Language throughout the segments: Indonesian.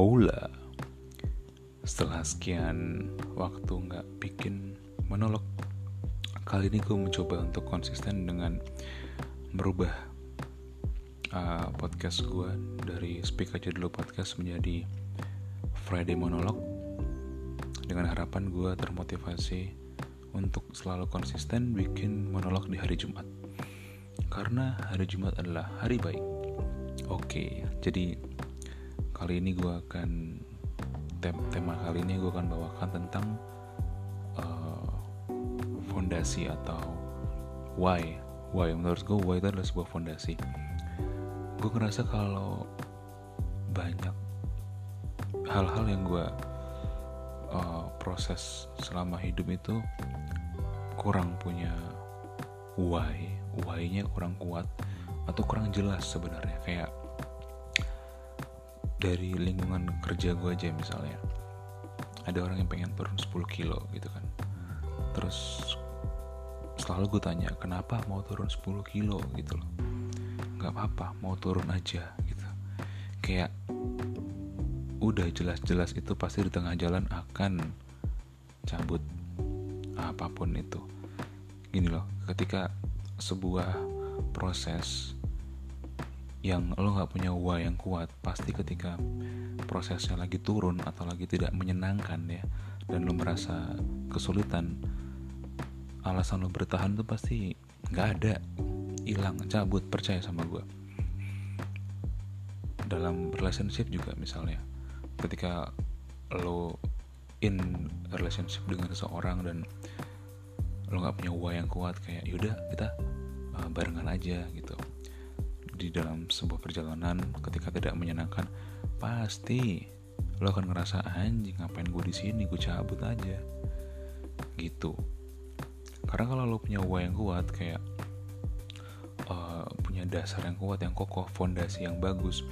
Hola. Setelah sekian waktu nggak bikin monolog Kali ini gue mencoba untuk konsisten dengan merubah uh, podcast gue Dari Speak Aja Dulu Podcast menjadi Friday Monolog Dengan harapan gue termotivasi untuk selalu konsisten bikin monolog di hari Jumat. Karena hari Jumat adalah hari baik. Oke, jadi kali ini gue akan tem tema kali ini gue akan bawakan tentang uh, fondasi atau why. Why menurut gue why itu adalah sebuah fondasi. Gue ngerasa kalau banyak hal-hal yang gue uh, proses selama hidup itu kurang punya why. Why-nya kurang kuat atau kurang jelas sebenarnya. Kayak dari lingkungan kerja gue aja misalnya. Ada orang yang pengen turun 10 kilo gitu kan. Terus selalu gue tanya kenapa mau turun 10 kilo? gitu loh. Nggak apa-apa mau turun aja gitu. Kayak udah jelas-jelas itu pasti di tengah jalan akan cabut apa pun itu. Gini loh ketika sebuah proses yang lo nggak punya why yang kuat pasti ketika prosesnya lagi turun atau lagi tidak menyenangkan ya dan lo merasa kesulitan alasan lo bertahan tuh pasti nggak ada hilang cabut percaya sama gue dalam relationship juga misalnya ketika lo in relationship dengan seseorang dan lo nggak punya why yang kuat kayak yaudah kita uh, barengan aja gitu di dalam sebuah perjalanan ketika tidak menyenangkan pasti lo akan ngerasa anjing ngapain gue di sini? Gue cabut aja. Gitu. Karena kalau lo punya why yang kuat kayak uh, punya dasar yang kuat yang kokoh fondasi yang bagus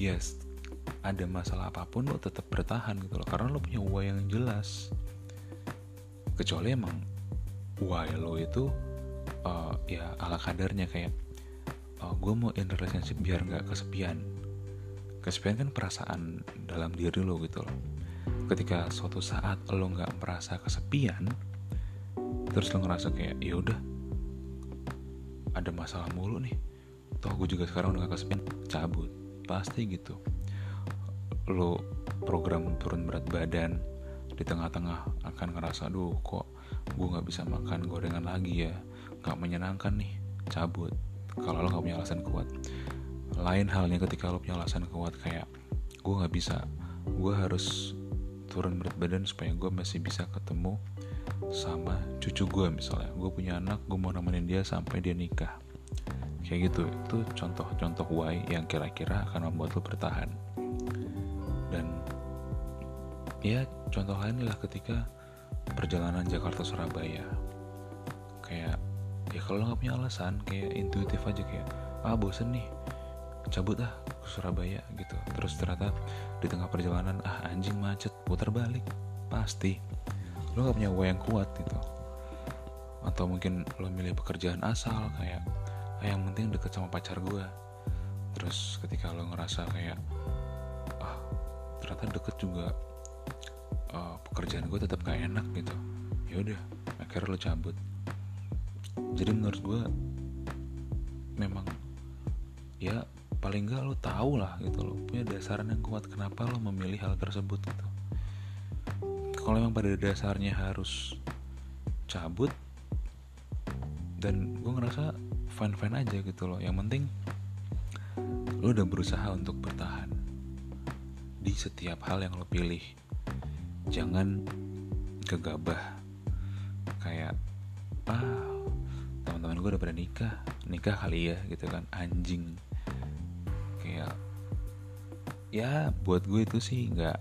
yes ada masalah apa pun lo tetap bertahan gitu loh. Karena lo punya why yang jelas. Kecuali emang why lo itu uh, ya ala kadarnya kayak oh, gue mau in relationship biar nggak kesepian. Kesepian kan perasaan dalam diri lo gitu loh. Ketika suatu saat lo nggak merasa kesepian terus lo ngerasa kayak ya udah ada masalah mulu nih. Toh gue juga sekarang udah gak kesepian cabut. Pasti gitu. Lo program turun berat badan di tengah-tengah akan ngerasa aduh kok gue nggak bisa makan gorengan lagi ya? Nggak menyenangkan nih cabut kalau lo gak punya alasan kuat. Lain halnya ketika lo punya alasan kuat kayak gue gak bisa. Gue harus turun berat badan supaya gue masih bisa ketemu sama cucu gue misalnya. Gue punya anak gue mau nemenin dia sampai dia nikah. Kayak gitu itu contoh-contoh why yang kira-kira akan membuat lo bertahan. Dan ya contoh lain adalah ketika perjalanan Jakarta Surabaya kayak ya kalau nggak punya alasan kayak intuitif aja kayak ah bosen nih cabut ah ke Surabaya gitu. Terus ternyata di tengah perjalanan ah anjing macet putar balik. Pasti. Lo nggak punya yang kuat gitu. Atau mungkin lo milih pekerjaan asal kayak ah, yang penting deket sama pacar gue terus ketika lo ngerasa kayak ah ternyata deket juga uh, pekerjaan gue tetap gak enak gitu. Ya udah akhirnya lo cabut jadi menurut gue memang ya paling nggak lo tau lah gitu lo punya dasaran yang kuat kenapa lo memilih hal tersebut gitu. Kalau memang pada dasarnya harus cabut dan gue ngerasa fine fine aja gitu loh. Yang penting lo udah berusaha untuk bertahan di setiap hal yang lo pilih. Jangan gegabah. Kayak ah teman-teman gue udah pada nikah. Nikah kali ya gitu kan. Anjing. Kayak ya buat gue itu sih nggak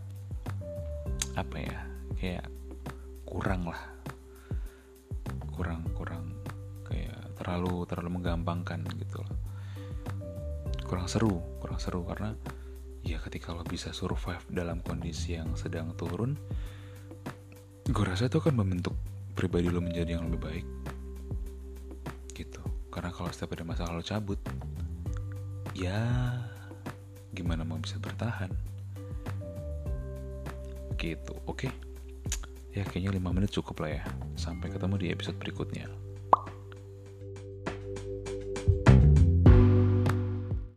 apa ya kayak kurang lah. Kurang kurang kayak terlalu terlalu menggampangkan gitu loh kurang seru kurang seru. Karena ya ketika lo bisa survive dalam kondisi yang sedang turun gue rasa itu akan membentuk pribadi lo menjadi yang lebih baik karena kalau setiap ada masalah lo cabut ya gimana mau bisa bertahan? Gitu oke? Okay? ya kayaknya 5 menit cukup lah ya. Sampai ketemu di episode berikutnya